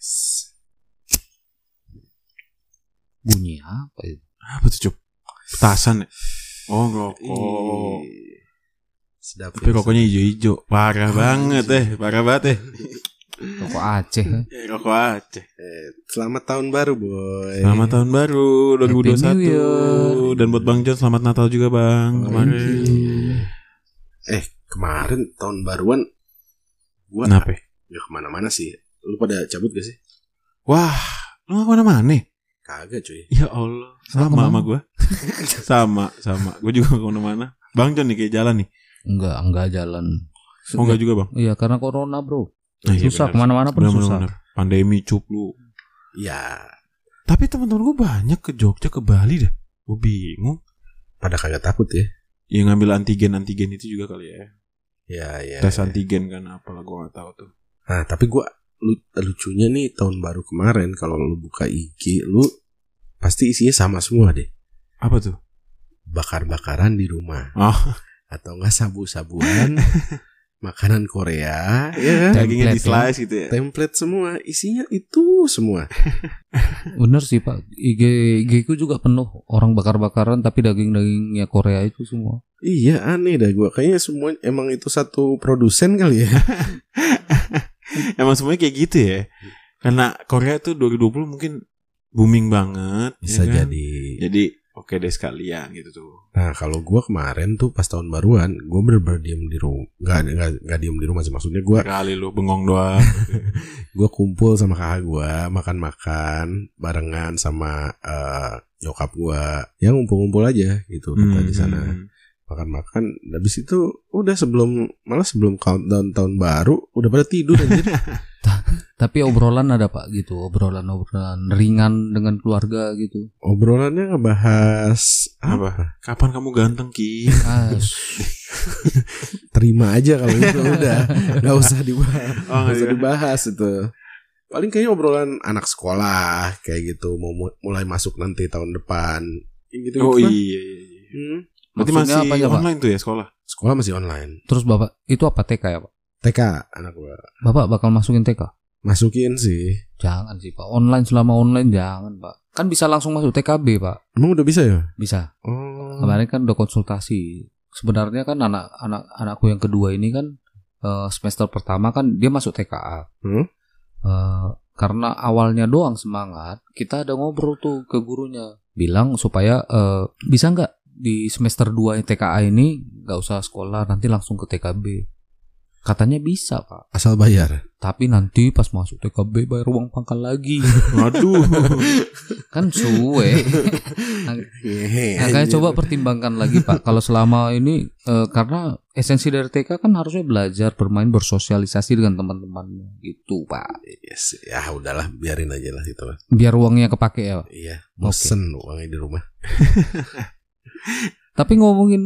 Yes. Bunyi apa itu? Apa tuh Cuk? Petasan ya? Oh rokok. Sedap. Tapi ya, rokoknya hijau-hijau. Parah banget eh, parah banget eh. Rokok Aceh. ya. Eh, Rokok Aceh. Eh, Selamat tahun baru, boy. Selamat tahun baru Happy New 2021 Year. dan buat Bang John selamat Natal juga Bang kemarin. Eh, kemarin tahun baruan gua Kenapa? ya ke mana-mana sih. Lu pada cabut gak sih? Wah, lu gak ke mana-mana? Kagak cuy. Ya Allah, sama ke mana? sama gue. sama, sama. Gue juga gak ke mana-mana. Bang John nih kayak jalan nih. Enggak, enggak jalan. Oh enggak juga bang? Iya, karena corona, Bro. Nah, iya, susah benar. ke mana-mana pun Benar, susah. Pandemi cup lu. Ya, Tapi teman-teman gue banyak ke Jogja ke Bali dah. Gue bingung. pada kagak takut ya. Yang ngambil antigen antigen itu juga kali ya. Ya, ya. Tes ya. antigen kan apalah gue gak tahu tuh. Nah, tapi gua lu, lucunya nih tahun baru kemarin kalau lu buka IG lu pasti isinya sama semua deh. Apa tuh? Bakar-bakaran di rumah Oh, atau enggak sabu-sabuan, makanan Korea, ya kan? dagingnya di slice gitu ya. Template semua, isinya itu semua. Bener sih, Pak. IG IG ku juga penuh orang bakar-bakaran tapi daging-dagingnya Korea itu semua. Iya aneh dah gua kayaknya semua emang itu satu produsen kali ya. Emang semuanya kayak gitu ya. Karena Korea tuh 2020 mungkin booming banget. Bisa ya kan? jadi. Jadi oke deh sekalian gitu tuh. Nah kalau gua kemarin tuh pas tahun baruan, gua bener-bener diem di rumah. Nggak, nggak, nggak diem di rumah sih maksudnya gua Kali lu bengong doang. gua kumpul sama kakak gua makan-makan barengan sama eh, nyokap gua yang ngumpul-ngumpul aja gitu kita di sana Hmm. Makan-makan habis itu udah sebelum malah sebelum countdown tahun baru udah pada tidur anjir Tapi obrolan ada Pak gitu, obrolan-obrolan ringan dengan keluarga gitu. obrolannya ngebahas apa? Apa? Kapan kamu ganteng Ki? Ah, terima aja kalau itu udah nggak usah dibahas Oh, nggak usah iya. dibahas itu paling kayaknya obrolan anak sekolah kayak gitu mau mu- mulai masuk nanti tahun depan Kayak gitu Oh iya. iya, iya. Hmm. Berarti Maksudnya masih apa ya, Pak? online tuh ya sekolah? sekolah masih online Terus Bapak itu apa TK ya, Pak? TK anak gua Bapak bakal masukin TK? masukin sih Jangan sih, Pak. Online selama online jangan, Pak. Kan bisa langsung masuk TKB, Pak. emang udah bisa ya Bisa. oh Kemarin kan udah konsultasi. Sebenarnya kan anak anak anakku yang kedua ini kan eh, semester pertama kan dia masuk TKA. Hmm? Eh, karena awalnya doang semangat, kita ada ngobrol tuh ke gurunya, bilang supaya eh, bisa nggak di semester 2 TKA ini nggak usah sekolah, nanti langsung ke TKB. Katanya bisa pak, asal bayar tapi nanti pas masuk TKB bayar uang pangkal lagi, Waduh. kan suwe. Makanya coba pertimbangkan lagi Pak. Kalau selama ini eh, karena esensi dari TK kan harusnya belajar bermain bersosialisasi dengan teman-temannya gitu Pak. yes, ya udahlah biarin aja lah itu Biar uangnya kepake ya. Pak. iya bosen uangnya di rumah Tapi ngomongin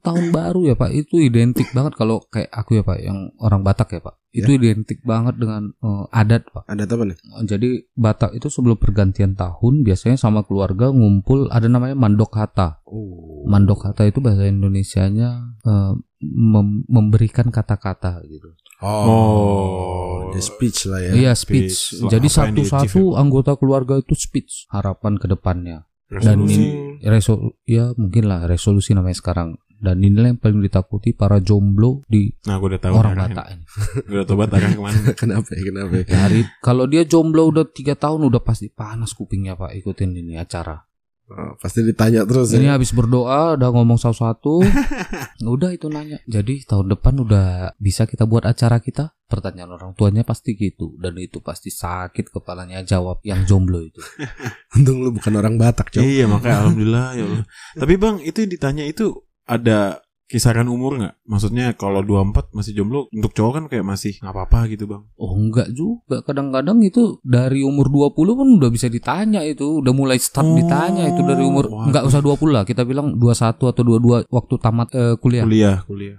tahun baru ya Pak, itu identik banget kalau kayak aku ya Pak, yang orang Batak ya Pak. Itu identik banget dengan eh, adat Pak. ada apa nih Jadi Batak itu sebelum pergantian tahun biasanya sama keluarga ngumpul ada namanya mandok hata. oh Mandok kata itu bahasa Indonesianya eh, mem- memberikan kata-kata gitu. oh, Oh. the speech lah ya Iya speech. speech. Jadi satu-satu anggota keluarga itu speech harapan ke depannya. Dan Resolusi. ini resol ya mungkin lah resolusi namanya sekarang. Dan inilah yang paling ditakuti para jomblo di Nah, gue udah tahu orang. Batak ini. Gue udah tahu arahnya ke mana. kenapa ya kenapa ya? Dari kalau dia jomblo udah tiga tahun udah pasti panas kupingnya pak ikutin ini acara. Oh, pasti ditanya terus Ini ya habis berdoa udah ngomong satu-satu. udah itu nanya. Jadi tahun depan udah bisa kita buat acara kita? Pertanyaan orang tuanya pasti gitu dan itu pasti sakit kepalanya jawab yang jomblo itu. untung lu bukan orang Batak cok Iya makanya alhamdulillah ya Allah. Tapi bang itu yang ditanya itu ada kisaran umur nggak? Maksudnya kalau 24 masih jomblo untuk cowok kan kayak masih nggak apa-apa gitu bang. Oh enggak juga kadang-kadang itu dari umur 20 pun udah bisa ditanya itu udah mulai start Oh, ditanya itu dari umur waduh. enggak usah 20 lah kita bilang 21 atau 22 waktu tamat eh, kuliah. Kuliah kuliah.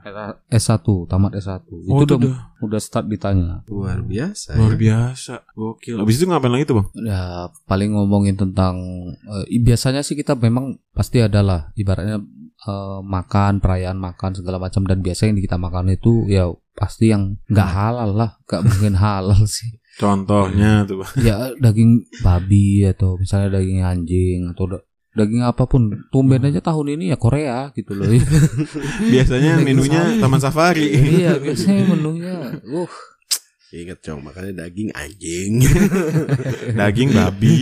S1 tamat S1 itu Oh, itu udah udah udah start ditanya. luar biasa luar ya. biasa. Gokil. Abis itu ngapain lagi tuh bang? Ya paling ngomongin tentang eh, biasanya sih kita memang pasti adalah ibaratnya eh, makan perayaan makan segala macam dan biasanya yang kita makan itu ya pasti yang nggak halal lah, nggak mungkin halal sih. Contohnya tuh Bang. ya daging babi atau misalnya daging anjing atau da- daging apa pun tumben aja tahun ini ya Korea gitu loh Biasanya menunya. Taman Safari. iya biasanya menunya uh Ingat cong, makanya daging anjing. Daging babi.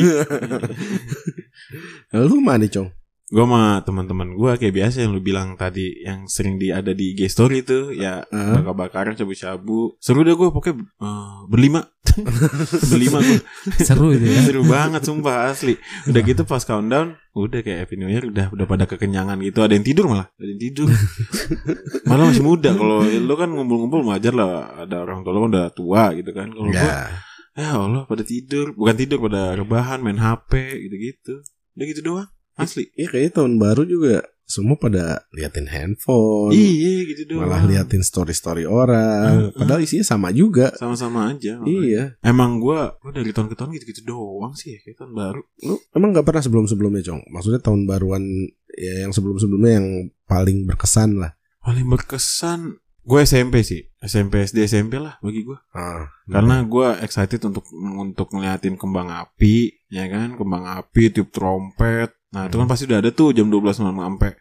Lu mana cong? Gue sama teman-teman gue kayak biasa yang lu bilang tadi yang sering di ada di IG story tuh ya Hah? bakar-bakaran shabu-shabu. Seru deh gue pokoknya eh, berlima. berlima gue. seru itu ya Seru banget sumpah asli. Udah gitu pas countdown udah kayak Happy New Year udah udah pada kekenyangan gitu. Ada yang tidur malah, ada yang tidur. malah masih muda kalau lu kan ngumpul-ngumpul wajar lah ada orang tua lu udah tua gitu kan. Kalau gua Ya. ya Allah pada tidur, bukan tidur pada rebahan main HP gitu-gitu. Udah gitu doang. Asli. Iya kayaknya tahun baru juga semua pada liatin handphone. Iya gitu doang. Malah liatin story-story orang. Heeh. Padahal isinya sama juga. sama-sama aja. Iya. Emang gua gua dari tahun ke tahun gitu-gitu doang sih kayak tahun baru. Lu emang nggak pernah sebelum-sebelumnya, Cong? Maksudnya tahun baruan ya yang sebelum-sebelumnya yang paling berkesan lah. Paling berkesan gue SMP sih. SMP SD SMP lah bagi gua. Ah, Karena gua excited untuk untuk ngeliatin kembang api, ya kan? Kembang api, tiup trompet. Nah, itu kan pasti udah ada tuh jam 12 malam sampai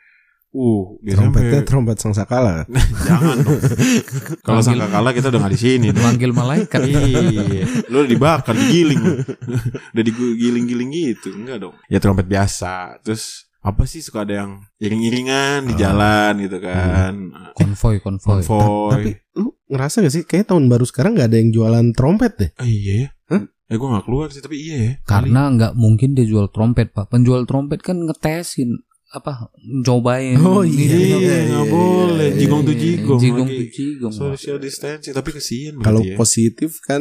Uh, biasanya trompetnya sampai- trompet sangsakala. jangan dong. Kalau kalah kita udah nggak di sini. manggil malaikat iya, lu udah dibakar, digiling, lu. udah digiling-giling gitu, enggak dong? Ya trompet biasa, terus apa sih suka ada yang iring-iringan di Ah. jalan gitu kan, konvoy konvoy konvoy. Tapi lu ngerasa gak sih kayak tahun baru sekarang nggak ada yang jualan trompet deh? Ah, iya ya? Hah? Eh gue gak keluar sih, tapi iya ya. karena nggak mungkin dia jual trompet pak penjual trompet kan ngetesin apa cobain Oh, iya, ini, Iya, ini. nggak boleh. Iya, Jigong tuh iya, jigong jigong tuh jigong Pak. Social distancing, tapi kesian Kalau ya. positif kan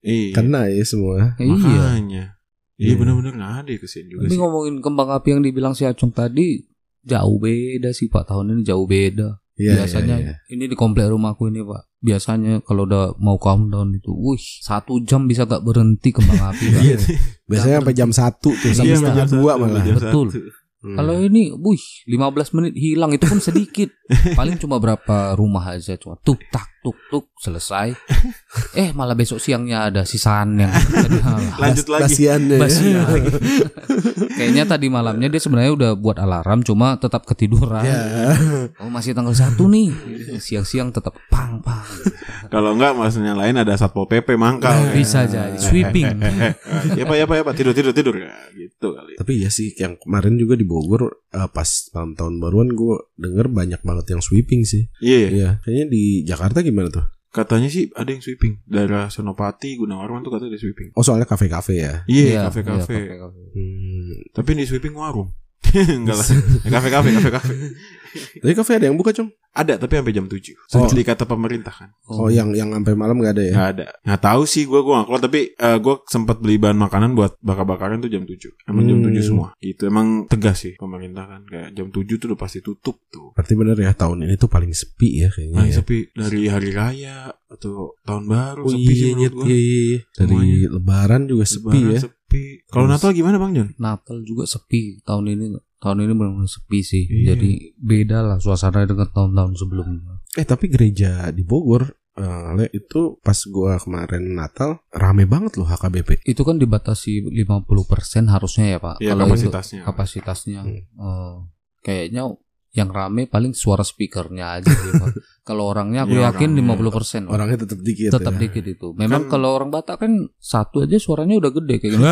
iya. kena ya semua. iya Makanya. Iya Iya. benar-benar gak ada ya kesian juga tapi sih. ngomongin kembang api yang dibilang si Acung tadi jauh beda sih pak tahun ini jauh beda Iya, biasanya iya, iya. ini di komplek rumahku ini pak biasanya kalau udah mau countdown itu wih satu jam bisa gak berhenti kembang api Pak. Iya. Biasanya sampai jam 1 tuh, sampai Iya, setengah jam dua satu, malah. jam Betul. satu. Hmm. Kalau ini, wih, 15 menit hilang itu pun sedikit. Paling cuma berapa rumah aja cuma tuk tak tuk tuk selesai. Eh malah besok siangnya ada sisaan yang Lanjut lagi. Basiannya. Basian lagi. Kayaknya tadi malamnya dia sebenarnya udah buat alarm cuma tetap ketiduran. Ya. Oh masih tanggal satu nih. Siang-siang tetap pang pang. Kalau enggak maksudnya lain ada satpol pp mangkal. Bisa jadi sweeping. ya pak ya pak ya pak tidur tidur tidur ya gitu kali. Tapi ya sih yang kemarin juga di Bogor eh, pas malam tahun baruan gue denger banyak banget yang sweeping sih. Iya ya. Iya, kayaknya di Jakarta gimana tuh? Katanya sih ada yang sweeping daerah Senopati Gunawarman tuh katanya ada sweeping. Oh soalnya kafe-kafe ya. Iya kafe kafe. kafe-kafe. Hmm. Tapi di sweeping warung. Enggak lah. Kafe kafe kafe kafe. Tapi kafe ada yang buka cung? Ada tapi sampai jam 7 Oh. Seperti kata pemerintah kan. Oh, yang yang sampai malam gak ada ya? Nggak ada. Nggak tahu sih gue gue keluar tapi eh, gue sempat beli bahan makanan buat bakar-bakaran tuh jam 7 Emang jam Hmm. 7 semua. Itu emang tegas sih pemerintah kan kayak jam 7 tuh udah pasti tutup tuh. Berarti bener ya tahun ini tuh paling sepi ya kayaknya. Paling ya. sepi dari hari raya atau tahun baru Oh sepi sih iya, menurut iya, gue. iya, iya. Dari Semuanya. lebaran juga sepi Lebaran ya. sepi. Kalau Natal gimana Bang Jon? Natal juga sepi tahun ini. Tahun ini benar-benar sepi sih. Iya. Jadi beda lah suasana dengan tahun-tahun sebelumnya. Eh tapi gereja di Bogor eh, Le, itu pas gua kemarin Natal rame banget loh HKBP. Itu kan dibatasi 50% harusnya ya, Pak. Iya Kalau itu kapasitasnya. kapasitasnya. Hmm. Eh, kayaknya yang rame paling suara speakernya aja. Kalau orangnya aku Iya, yakin orangnya. 50%. Pak. Orangnya tetap dikit. tetap ya. dikit itu. Memang Kan- kalau orang Batak kan satu aja suaranya udah gede kayak gini.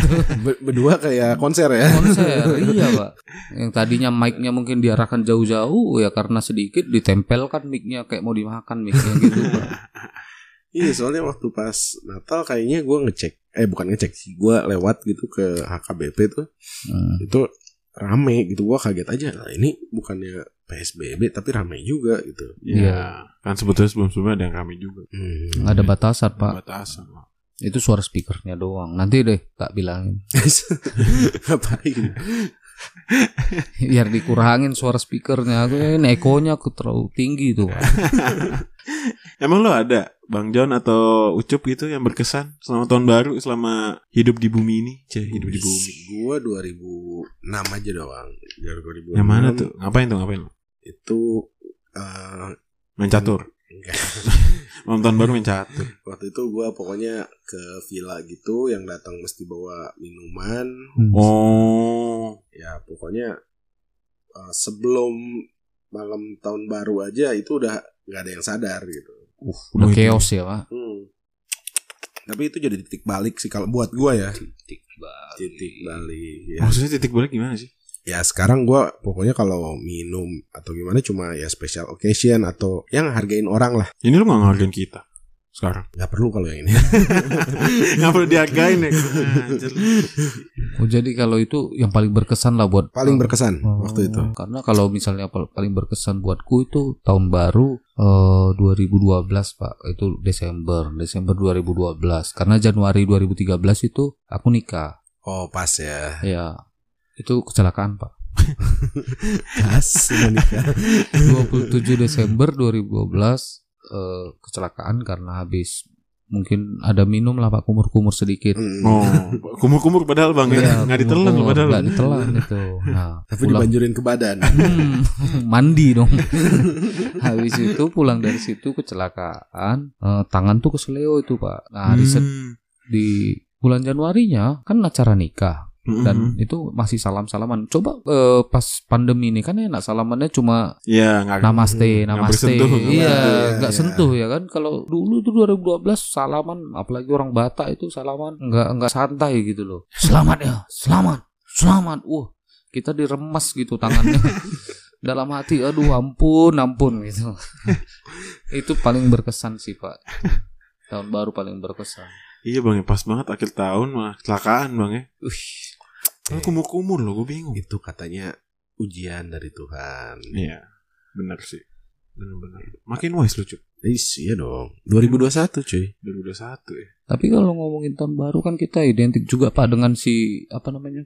Be- berdua kayak konser ya. konser iya pak yang tadinya mic-nya mungkin diarahkan jauh-jauh ya karena sedikit ditempelkan mic-nya kayak mau dimakan mic-nya gitu pak Iya soalnya waktu pas Natal kayaknya gua ngecek eh bukan ngecek sih gua lewat gitu ke HKBP tuh Hmm. itu rame gitu gua kaget aja nah, ini bukannya PSBB tapi rame juga gitu. Iya. Kan sebetulnya sebelum-sebelumnya ada yang kami juga. Hmm. nggak ada batasan pak Batasan. Pak. itu suara speakernya doang nanti deh tak bilangin Ngapain? biar dikurangin suara speakernya aku ini ekonya aku terlalu tinggi tuh Pak. Emang lo ada Bang John atau Ucup gitu yang berkesan selama tahun baru selama hidup di bumi ini? Cih, hidup di bumi. Gua 2006 aja doang. Dari 2006 Yang mana tuh? Ngapain tuh? Ngapain lo? Itu eh Main catur. enggak. Nonton baru main catur. Waktu itu gue pokoknya ke villa gitu yang datang mesti bawa minuman. Hmm. Oh. Ya pokoknya eh, sebelum malam tahun baru aja itu udah nggak ada yang sadar gitu. Uh, udah chaos ya pak. Hmm. Tapi itu jadi titik balik sih kalau buat gue ya. Titik balik. Titik balik. Ya, Maksudnya titik balik gimana sih? ya sekarang gue pokoknya kalau minum atau gimana cuma ya special occasion atau yang hargain orang lah. Ini lu gak ngehargain kita sekarang. Nggak perlu kalau yang ini. Gak perlu dihargain ya. Anjir. Oh jadi kalau itu yang paling berkesan lah buat Paling berkesan Oh, waktu itu. Karena kalau misalnya pal- paling berkesan buatku itu tahun baru eh 2012 pak itu Desember Desember 2012 karena Januari 2013 itu aku nikah Oh pas ya. ya itu kecelakaan pak Pas menikah. 27 Desember 2012 eh, kecelakaan karena habis mungkin ada minum lah pak kumur-kumur sedikit Hmm. Oh, kumur-kumur padahal bang ya. Iya, Nggak ditelan loh padahal. Nggak ditelan itu nah Tapi pulang- dibanjurin ke badan. Hmm, mandi dong. Habis itu pulang dari situ kecelakaan, eh, tangan tuh kesleo itu pak. Nah di, set- Hmm. di bulan Januarinya kan acara nikah dan Hmm. itu masih salam salaman. Coba eh, pas pandemi ini kan enak salamannya cuma Iya, nggak namaste, namaste. bersentuh, nggak Iya, nggak iya. sentuh ya kan. Kalau dulu tuh 2012 salaman, apalagi orang Batak itu salaman nggak nggak santai gitu loh. Selamat ya, selamat, selamat. Wah, kita diremas gitu tangannya. Dalam hati, aduh ampun, ampun gitu. itu paling berkesan sih pak. Tahun baru paling berkesan. Iya bang ya pas banget akhir tahun malah kecelakaan bang ya. Lu kumur-kumur loh, gue bingung. itu katanya ujian dari Tuhan. Iya, benar sih. Benar-benar. Makin wise lu cuy. Is, iya dong. 2021 cuy. 2021 ya. Tapi kalau ngomongin tahun baru kan kita identik juga pak dengan si apa namanya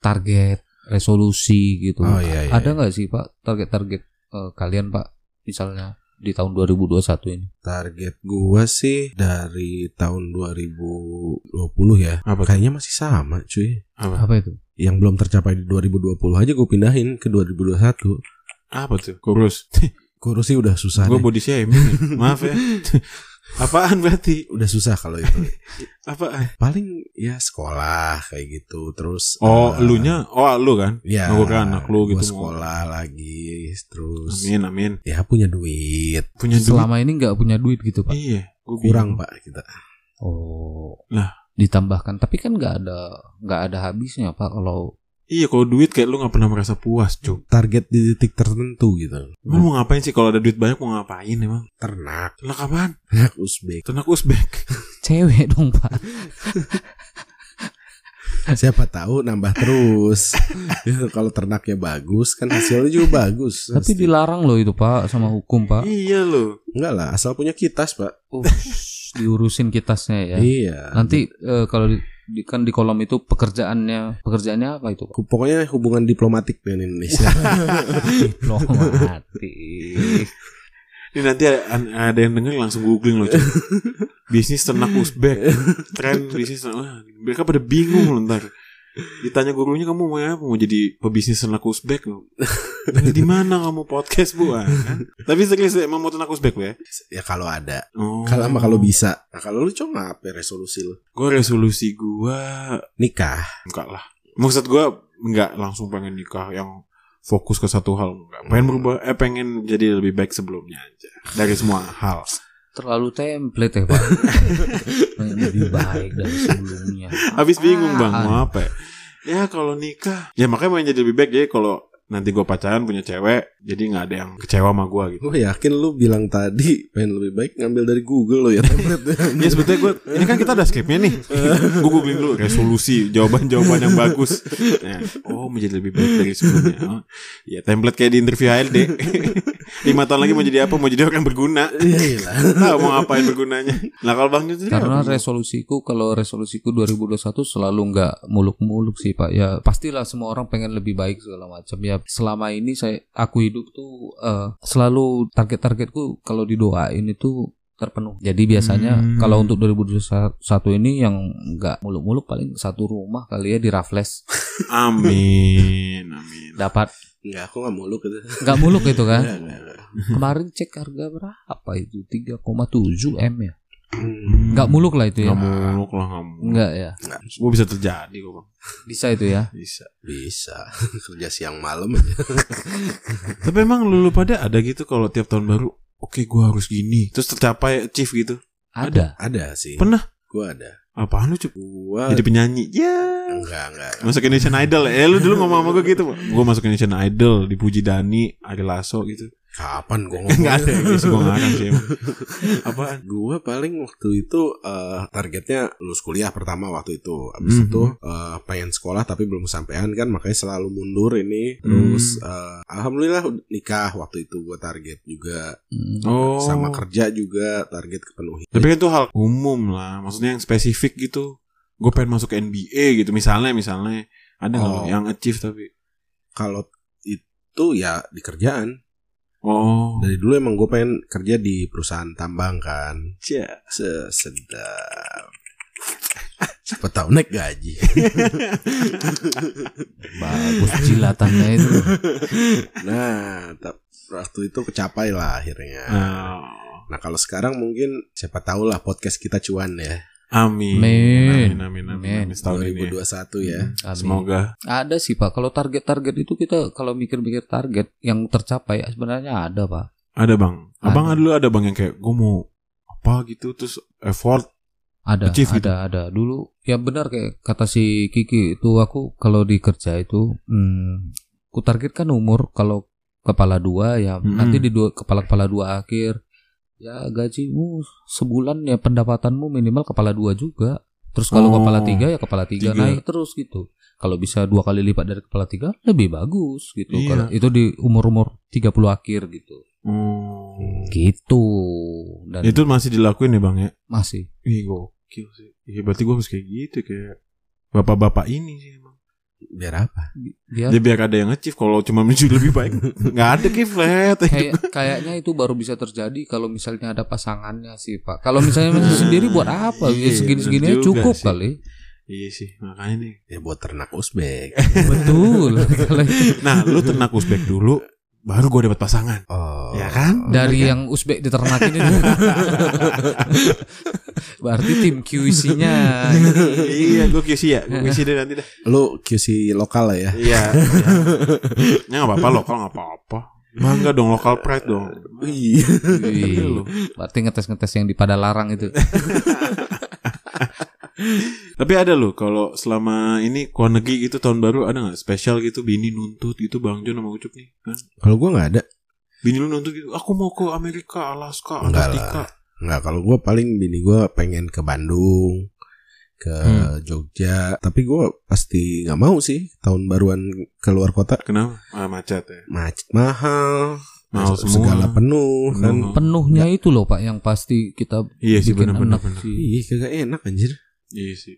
target resolusi gitu. Oh, iya, iya, Ada iya. nggak sih pak target-target eh, kalian pak misalnya di tahun 2021 ini? Target gua sih dari tahun 2020 ya. Apa tuh? Kayaknya masih sama cuy. Apa? Apa itu? Yang belum tercapai di 2020 aja gue pindahin ke 2021. Apa tuh? Kurus. Kurus sih udah susah. gue deh. body shaming. nih. Maaf ya. Apaan berarti? Udah susah kalau itu. Apaan? Paling ya sekolah kayak gitu. Terus Oh, eh, elunya? Oh, lu kan? Ya, Nunggu ke anak lu gitu. sekolah lagi terus Amin, amin. ya punya duit Punya duit. Selama ini nggak punya duit gitu pak? Iya, kurang pak kita Oh, Lah. ditambahkan. Tapi kan nggak ada nggak ada habisnya pak kalau Iya, kalau duit kayak lu gak pernah merasa puas, cuk. target di titik tertentu gitu Emang mau ngapain sih kalau ada duit banyak mau ngapain emang? ternak Ternak apaan? ternak Uzbek Ternak Uzbek. cewek dong pak. siapa tahu nambah terus Ya, kalau ternaknya bagus kan hasilnya juga bagus Tapi Pasti. dilarang loh itu pak sama hukum pak. iya loh. enggak lah asal punya kitas pak Uh, diurusin kitasnya ya. iya Nanti eh, kalau di, di- kan di kolom itu pekerjaannya pekerjaannya apa itu? Pak? pokoknya hubungan diplomatik dengan Indonesia Diplomatik. Ini nanti ada, ada yang denger langsung googling loh, bisnis ternak Uzbek. Tren bisnis ternak. Wah, mereka pada bingung loh ntar. Ditanya gurunya kamu mau apa? Mau jadi pebisnis ternak Uzbek di mana kamu podcast bu? Ah, kan? Tapi serius emang mau ternak Uzbek ya? ya kalau ada Oh. kalau sama kalau bisa nah kalau lu coba apa resolusi lu Gue resolusi gue nikah enggak lah. Maksud gue enggak langsung pengen nikah yang fokus ke satu hal enggak. Pengen berubah eh pengen jadi lebih baik sebelumnya aja dari semua hal. Terlalu template ya pak. Lebih baik dari sebelumnya. Habis bingung bang Apaan? mau apa ya? Ya kalau nikah. Ya makanya mau jadi lebih baik Jadi kalau nanti gue pacaran punya cewek Jadi nggak ada yang kecewa sama gue gitu. Gue yakin lu bilang tadi pengen lebih baik ngambil dari Google lo ya template Ya. Sebetulnya gue Ini kan kita ada skripnya nih. Gue googling dulu Resolusi Jawaban-jawaban yang bagus. Nah, Oh menjadi lebih baik dari sebelumnya. Oh, Ya template kayak di interview HLD Lima tahun lagi mau jadi apa? Mau jadi orang berguna. Iya lah. Tahu mau ngapain bergunanya. Nah kalau bang Yusri Karena apa? resolusiku kalau resolusiku 2021 selalu nggak muluk-muluk sih pak. Ya pastilah semua orang pengen lebih baik segala macam. Ya selama ini saya aku hidup tuh eh, selalu target-targetku kalau didoain itu terpenuh. Jadi biasanya Hmm. kalau untuk 2021 ini yang nggak muluk-muluk paling satu rumah kali ya di Raffles Amin, amin. dapat Enggak, aku nggak muluk gitu. nggak muluk itu kan. Kemarin cek harga berapa itu 3,7 m ya. Hmm. Nggak muluk lah itu ya. Nggak muluk lah, nggak muluk. Nggak ya. Gue bisa terjadi kok bang. Bisa itu ya. Bisa. Bisa kerja siang malam aja. Tapi emang lu, lu pada ada gitu kalau tiap tahun baru, oke gue harus gini, terus tercapai achieve gitu. Ada. Ada sih. Pernah? Gua ada. Apaan lu cup? Gua Jadi penyanyi. Ya. enggak enggak. Masuk Indonesian Idol. Eh lu dulu ngomong sama gue gitu. Gue masuk Indonesian Idol, dipuji Dani, Ari Lasso gitu. Kapan gua ngomong? Enggak ada gue ngarang sih. Apaan? Gua paling waktu itu eh, targetnya lulus kuliah pertama waktu itu. Habis Mhm. itu eh, pengen sekolah tapi belum kesampaian kan makanya selalu mundur ini. Terus eh, alhamdulillah udah nikah waktu itu gua target juga Hmm. Oh. sama kerja juga target kepenuhi. Tapi kan itu hal umum lah. Maksudnya yang spesifik gitu. Gue pengen masuk ke NBA gitu. Misalnya, misalnya. Ada nggak Oh. yang achieve tapi. Kalau itu ya di kerjaan. Oh. Dari dulu emang gue pengen kerja di perusahaan tambang kan. Cia. Se- Sedap. Siapa tahu naik gaji. Bagus jilatannya itu. Nah, waktu itu kecapai lah akhirnya. Oh. Nah, kalau sekarang mungkin siapa tahu lah podcast kita cuan ya. Amin. Amin. Amin, amin, amin. Amin. amin. Setahun ini ya. 2021 ya. Amin. Semoga. Ada sih Pak. Kalau target-target itu kita kalau mikir-mikir target yang tercapai sebenarnya ada Pak. Ada bang. Abang Ada. dulu ada bang yang kayak gue mau apa gitu terus effort. Ada, Achieve ada, gitu. ada. Dulu ya benar kayak kata si Kiki itu aku kalau di kerja itu, hmm, ku targetkan umur kalau kepala dua ya Mm-mm. nanti di dua kepala kepala dua akhir ya gajimu sebulan ya pendapatanmu minimal kepala dua juga. Terus kalau Oh, kepala tiga ya kepala tiga, tiga. naik terus gitu. Kalau bisa dua kali lipat dari kepala tiga lebih bagus gitu. Iya. Kalau itu di umur-umur 30 akhir gitu. Oh. Gitu. Dan Itu masih dilakuin ya bang ya? masih Ih gokil sih. Iya berarti gue harus kayak gitu kayak bapak-bapak ini sih. Biar apa? dia Ya biar ada yang achieve kalau cuma menuju lebih baik nggak ada kiflet. kayak kayaknya itu baru bisa terjadi kalau misalnya ada pasangannya sih pak kalau misalnya masih sendiri buat apa ya Iya, segini segini cukup sih. kali Iya sih makanya nih. Ya buat ternak Uzbek. betul Nah lu ternak Uzbek dulu baru gue dapat pasangan. Oh. Ya kan? dari yang Uzbek diternakin itu berarti tim QC-nya iya gue QC ya. Gue QC deh nanti dah. Lu QC lokal lah ya. Iya. Ya nggak apa-apa lokal nggak apa-apa. Bangga dong lokal pride dong. Iya. Wih, berarti ngetes ngetes yang di pada larang itu Tapi ada loh kalau selama ini luar negeri gitu tahun baru ada nggak spesial gitu bini nuntut gitu Bang Jon sama Ucup nih kan? Kalau gua nggak ada. Bini lu nuntut gitu aku mau ke Amerika, Alaska, Enggak Antartika. Nggak, kalau gua paling bini gua pengen ke Bandung, ke Hmm. Jogja. Tapi gua pasti nggak mau sih tahun baruan keluar kota. Kenapa? Ah, macet ya. Macet mahal, Mahal semua. segala penuh kan. Penuh. penuhnya itu loh pak yang pasti kita Iya sih benar-benar. enak sih Iya, kagak enak anjir. Iya sih.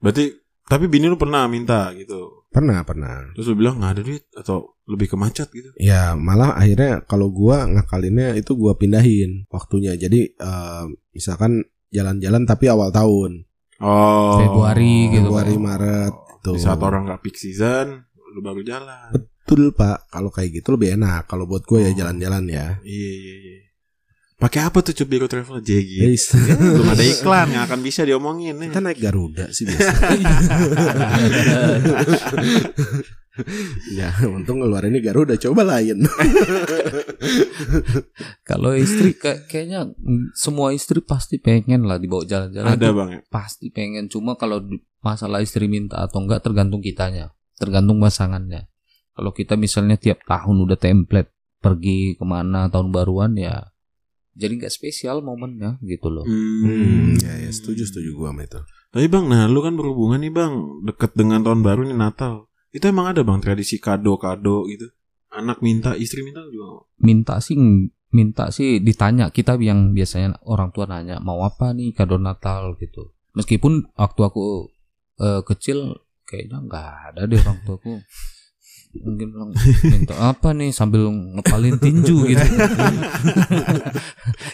Berarti tapi bini lu pernah minta gitu. Pernah, pernah. Terus lu bilang nggak ada duit atau lebih ke macet gitu. Ya malah akhirnya kalau gua ngakalinnya itu gua pindahin waktunya. Jadi eh, misalkan jalan-jalan tapi awal tahun, Oh. Februari gitu. Februari Maret tuh. Di saat orang nggak peak season, lu baru jalan. Betul pak, kalau kayak gitu lebih enak. Kalau buat gue ya Oh. jalan-jalan ya. Iya iya iya. Pakai apa tuh Cup Biro Travel JG? Guys, Belum ada iklan yang akan bisa diomongin nih. kita naik Garuda sih biasa. ya untung ngeluarinnya Garuda. Coba lain. Kalau istri kayak- kayaknya semua istri pasti pengen lah dibawa jalan-jalan. Ada bang ya. Pasti pengen. Cuma kalau masalah istri minta atau enggak tergantung kitanya, tergantung pasangannya. Kalau kita misalnya tiap tahun udah template pergi ke mana tahun baruan ya, jadi nggak spesial momennya gitu loh. Hmm, ya, ya setuju setuju gue sama itu. Tapi bang, nah lu kan berhubungan nih bang, deket dengan tahun baru nih Natal. Itu emang ada bang tradisi kado-kado gitu. Anak minta, istri minta juga? Minta sih minta sih ditanya kita yang biasanya orang tua nanya mau apa nih kado Natal gitu. Meskipun waktu aku eh, kecil kayaknya nggak ada deh orang tuaku mungkin bilang minta apa nih sambil ngepalin tinju gitu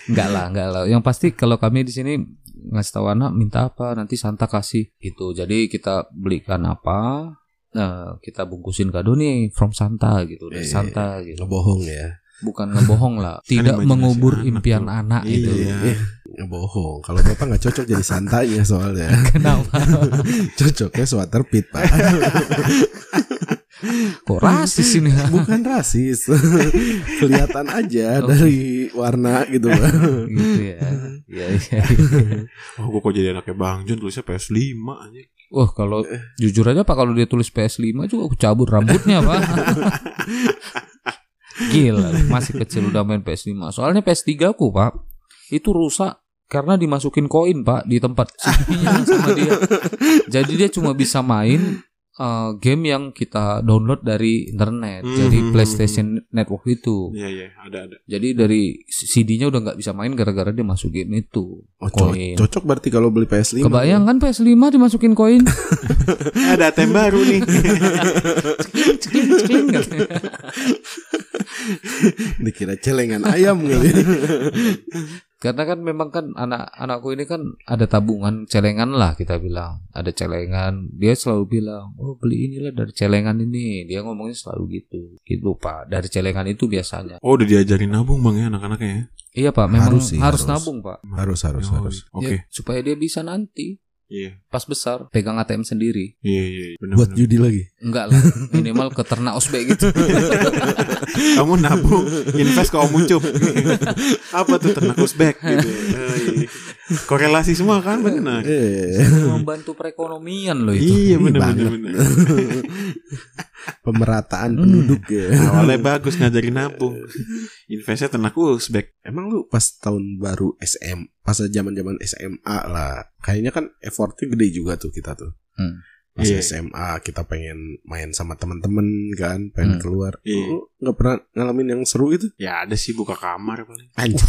enggak lah enggak lah yang pasti kalau kami di sini ngasih tahu anak minta apa nanti Santa kasih gitu jadi kita belikan apa nah kita bungkusin kado nih from Santa gitu dari Eh, Santa gitu Ngebohong ya. bukan ngebohong lah tidak imajinasi mengubur anak impian tuh. anak gitu Iya. Ngebohong. Kalau bapak nggak cocok jadi santanya soalnya. kenapa Cocoknya sweater pit pak. Kok rasis ini Bukan rasis. Kelihatan aja dari warna gitu pak. gitu ya Iya, iya. Oh, gue kok jadi anaknya Bang Jun tulisnya PS5 aja. Wah kalau jujur aja pak kalau dia tulis PS5 juga aku cabut rambutnya pak. Gila masih kecil udah main PS5. Soalnya PS3 aku pak itu rusak karena dimasukin koin pak di tempat sama dia. Jadi dia cuma bisa main eh, game yang kita download dari internet. Jadi Mhm. PlayStation Network itu. Iya iya ada ada. Jadi dari CD-nya udah nggak bisa main gara-gara dia masuk game itu. Oh, co- Koin. cocok berarti kalau beli PS5. Kebayang kan PS5 dimasukin koin? ada tem baru nih. Cekling, cekling, cekling, katanya. Dikira celengan ayam kali. Karena kan memang kan anak-anakku ini kan ada tabungan celengan lah kita bilang. Ada celengan. Dia selalu bilang, "Oh, beli inilah dari celengan ini." Dia ngomongnya selalu gitu. Gitu, Pak. Dari celengan itu biasanya. Oh udah diajarin nabung bang ya anak-anaknya ya. Iya, Pak. Memang Harus harus, sih, harus. nabung, Pak. Harus harus Oh, harus. Oke. Ya, supaya dia bisa nanti Iya pas besar pegang ATM sendiri. iya iya. Bener, Buat bener. judi lagi. Enggak lah, minimal ke ternak osbek gitu. Kamu nabung invest ke Om Ucup. Apa tuh ternak usbek gitu. Oh, iya. Korelasi semua kan benar. Eh, Membantu perekonomian loh itu. Iya benar benar. pemerataan Hmm. penduduk ya. Awalnya bagus ngajarin nabung. Investnya ternak usbek. Emang lu pas tahun baru SM, pas zaman-zaman SMA lah. Kayaknya kan effortnya gede juga tuh kita tuh. Hmm. Pas Iya. SMA kita pengen main sama temen-temen kan, pengen Hmm. keluar. Iya. Lu nggak pernah ngalamin yang seru itu? Ya ada sih buka kamar paling. Anjir.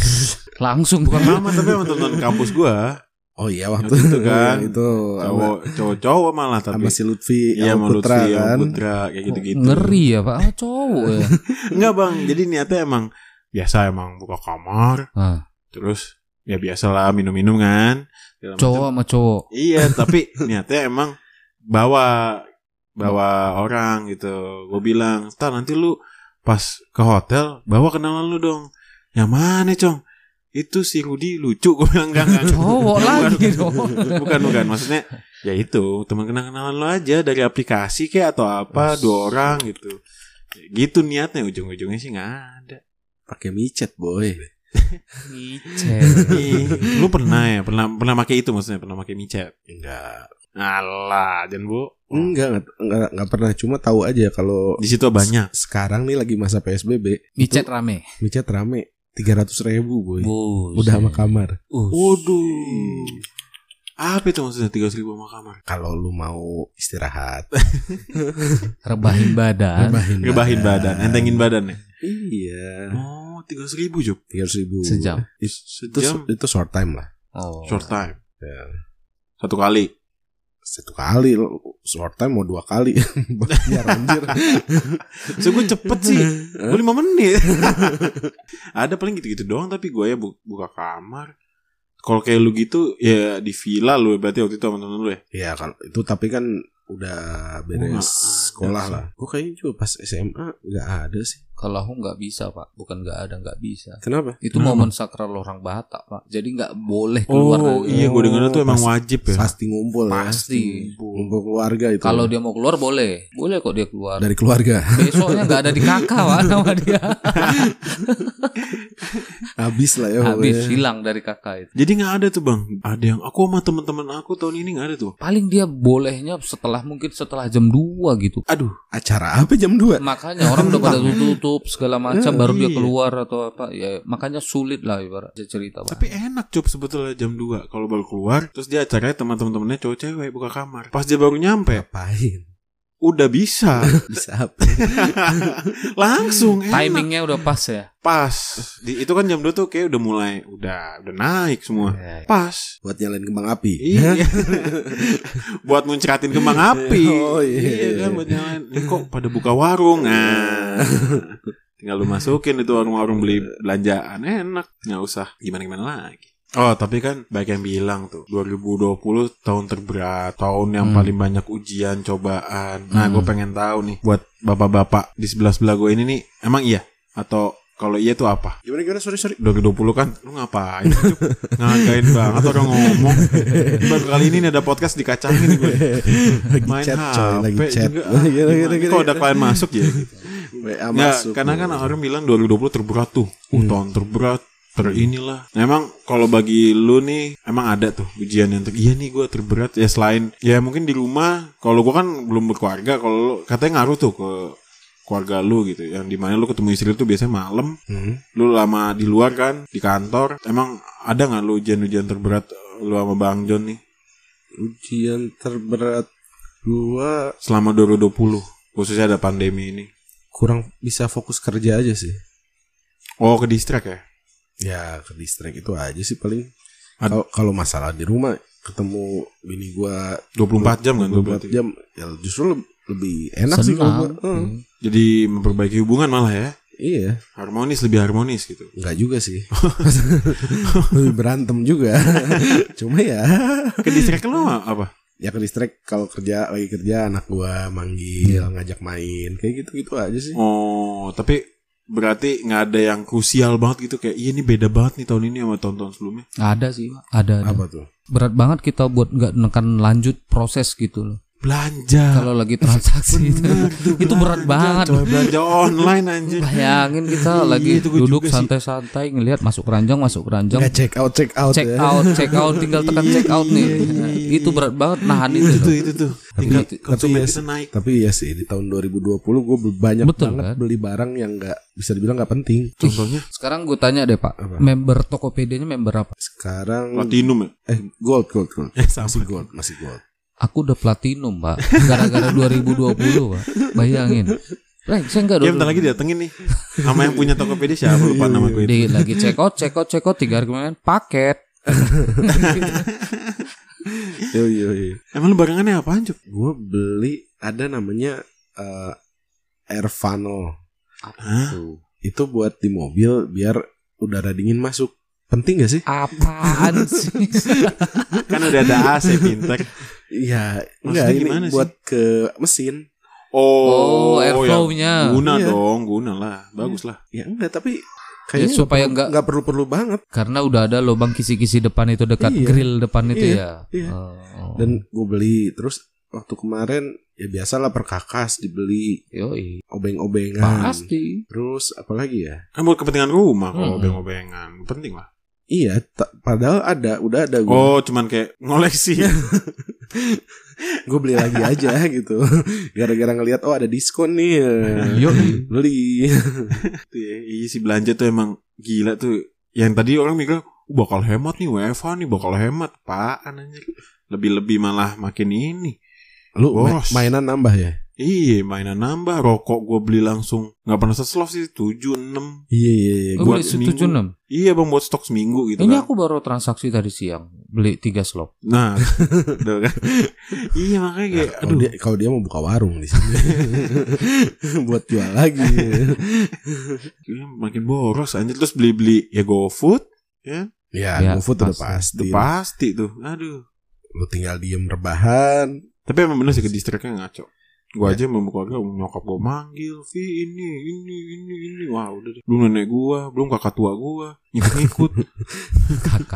Langsung Bukan lama tapi sama teman kampus gua. Oh iya waktu Waktu itu kan, itu Cowok cowok-cowok malah tapi. sama si Lutfi Iya sama Putra Lutfi, kan. Putra kayak gitu-gitu. Ngeri ya Pak. Ah, cowok ya. Enggak bang, jadi niatnya emang biasa emang buka kamar, Ah, terus ya biasa lah minum-minum kan. Segala cowok macam. sama cowok. Iya, tapi niatnya emang bawa bawa orang gitu. Gue bilang, "Ntar nanti lu pas ke hotel bawa kenalan lu dong." Yang mana, Cong? Itu si Rudi lucu gue bilang enggak enggak. Cowok lagi dong. Bukan bukan maksudnya ya itu teman kenal kenalan lu aja dari aplikasi kayak atau apa dua orang gitu. Gitu niatnya ujung-ujungnya sih nggak ada. Pakai micet boy. Ngicet. Ih, lu pernah ya pernah pernah pakai itu maksudnya pernah pakai micet? Enggak. Alah, jangan bu. Enggak, enggak, enggak, enggak pernah. Cuma tahu aja kalau Di situ banyak. sekarang nih lagi masa PSBB. Micet rame. Micet rame. 300 ribu boy. Bus. Udah sama kamar. Waduh. Apa itu maksudnya tiga ribu sama kamar? Kalau lu mau istirahat, Rebahin badan. rebahin, Ngebahin badan, entengin badan ya. Iya, Oh, tiga ribu Jup. 300 ribu. Sejam. Itu, Sejam itu short time lah. Oh. short time. Ya. Satu kali. Satu kali short time mau dua kali. Biar anjir. So gue cepet sih. Gue lima menit. Ada paling gitu-gitu doang tapi gue ya bu- buka kamar. Kalau kayak lu gitu ya di villa lu berarti waktu itu sama temen lu ya. Iya kan itu tapi kan udah beres nggak ada sekolah lah. Gue kayaknya juga pas SMA nggak ada sih. Kalau aku nggak bisa pak, bukan nggak ada nggak bisa. Kenapa? Itu Kenapa? momen sakral orang Batak pak. Jadi nggak boleh keluar. Oh iya gue dengar tuh emang wajib ya. Pasti ngumpul Pasti. ya. Ngumpul keluarga itu. Kalau dia mau keluar boleh, boleh kok dia keluar. dari keluarga Besoknya nggak ada di kakak pak nama dia. habis lah ya. Habis pokoknya. hilang dari kakak itu. Jadi nggak ada tuh bang. Ada yang aku sama teman-teman aku tahun ini nggak ada tuh. Paling dia bolehnya setelah mungkin setelah jam 2 gitu. Aduh. Acara apa jam 2 Makanya orang udah pada tutup segala macam baru dia iya. keluar atau apa ya makanya sulit lah ibarat cerita Pak. Tapi enak cup sebetulnya jam 2 kalau baru keluar terus dia acaranya teman-temannya cowok cewek buka kamar. Pas dia baru nyampe Ngapain? Udah bisa. Bisa apa? langsung enak. Timingnya udah pas ya. pas. Di itu kan jam 2 tuh kayak udah mulai udah udah naik semua. Ya, pas. Buat nyalain kembang api. iya. Buat muncratin kembang api. Oh, iya. kan buat nyalain. Ini kok pada buka warung? Nah. Tinggal lu masukin itu warung-warung beli belanjaan. Enak nggak usah gimana gimana lagi Oh tapi kan baik yang bilang tuh 2020 tahun terberat Tahun yang Hmm. paling banyak ujian cobaan Nah Hmm. gue pengen tahu nih Buat bapak-bapak di sebelah-sebelah gue ini nih Emang iya? Atau kalau iya tuh apa? Gimana gimana sorry sorry. 2020 kan lu ngapain ngagain banget orang ngomong baru kali ini nih ada podcast dikacangin gue Lagi main chat coy, HP lagi chat. juga Gila, gila, Gimana? gila. kok ada klien masuk ya WA Nggak, masuk. karena kan orang bilang 2020 terberat tuh uh, Hmm. tahun terberat ter inilah. Nah, emang kalau bagi lu nih emang ada tuh ujian yang ter iya nih gue terberat. Ya selain ya mungkin di rumah kalau gue kan belum berkeluarga kalau lu katanya ngaruh tuh ke keluarga lu gitu. Yang di mana lu ketemu istri lu tuh biasanya malam. Hmm. lu lama di luar kan di kantor. Emang ada nggak lu ujian-ujian terberat lu sama bang John nih? Ujian terberat gua selama 2020 khususnya ada pandemi ini. kurang bisa fokus kerja aja sih. oh ke distrik ya Ya ke distrik itu aja sih paling. Kalau kalau masalah di rumah ketemu bini gua 24 jam kan tuh 24 berarti. jam ya justru leb- lebih enak sih kalau gua. Senang. Heeh. Hmm. jadi memperbaiki hubungan malah ya Iya, harmonis lebih harmonis gitu enggak juga sih. lebih berantem juga. Cuma ya ke distrik lu apa ya ke distrik kalau kerja lagi kerja anak gua manggil Iya. ngajak main kayak gitu gitu aja sih. oh tapi berarti nggak ada yang krusial banget gitu kayak iya ini beda banget nih tahun ini sama tahun-tahun sebelumnya Ada sih, Pak. ada. ada. Apa tuh? Berat banget kita buat nggak nekan lanjut proses gitu loh. Belanja Kalau lagi transaksi itu, Bener tuh, itu berat banget. coy, belanja online anjir Bayangin kita Iya, lagi itu duduk santai-santai ngelihat masuk keranjang, masuk keranjang, Nggak check out check out check ya. out, check out, tinggal tekan check out nih. Nah, itu berat banget nahan itu. itu itu tuh Tapi- tinggal tapi ya naik Tapi ya sih di tahun 2020 gue banyak Betul, banget kan? beli barang yang nggak bisa dibilang nggak penting. contohnya Sekarang gue tanya deh Pak, Apa? member Tokopedia-nya member apa? Sekarang platinum ya eh gold gold gold. eh sama Masih gold, masih gold. Aku udah platinum Pak, gara-gara 2020 Pak. Bayangin. Eh, saya enggak Ya dulu. bentar lagi datengin nih Sama yang punya Tokopedia siapa lupa nama gue itu Di, lagi check out, check out, check out tiga hari kemudian paket. Yo yo yo. Emang lu barangannya apaan Cuk? Gue beli ada namanya eh Airvano. Hah? Tuh. Itu buat di mobil biar udara dingin masuk. Penting gak sih? Apaan sih? Kan udah ada AC pinter Iya, enggak ini gimana sih? buat ke mesin. Oh, ya airflow-nya. Guna Iya. dong Guna lah Bagus lah Ya enggak, tapi Ya, kayaknya supaya perlu- enggak- enggak perlu-perlu banget. Karena udah ada lubang kisi-kisi depan itu dekat Iya. grill depan itu Iya, ya. iya. Oh. Dan gue beli terus waktu kemarin ya biasalah perkakas dibeli Yoi. obeng-obengan. Pasti. Terus apalagi ya? Kan buat kepentingan rumah Kalau Hmm. obeng-obengan Penting lah Iya, padahal ada, udah ada gue. Oh cuman kayak ngoleksi Gue beli lagi aja gitu. Gara-gara ngelihat oh ada diskon nih. ya. Yoi. Beli. Tuh ya, Iya sih belanja tuh emang Gila tuh Yang tadi orang mikir "Uh, Bakal hemat nih WFH nih Bakal hemat Apaan anjir Lebih-lebih malah makin ini Lu ma- Boros. mainan nambah ya? Iya mainan nambah Rokok gue beli langsung Gak pernah seslov sih 7, 6 Iya iya iya. Lu Buat beli seminggu. 76. Iya bang buat stok seminggu gitu Ini kan aku baru transaksi tadi siang. Beli tiga slop. Nah tuh kan Iya makanya kayak Kalau Aduh dia kalau dia mau buka warung di sini. Buat jual lagi. Iya, makin boros anjir terus beli-beli ya GoFood ya ya, Ya, GoFood udah pasti. udah pasti. pasti tuh aduh Lu tinggal diem rebahan. tapi emang bener sih ke distriknya ngaco gua aja mau keluarga nyokap gua manggil Vi ini ini ini ini. Wah udah deh. Belum nenek gua belum kakak tua gua. Ngikut-ngikut Kakak.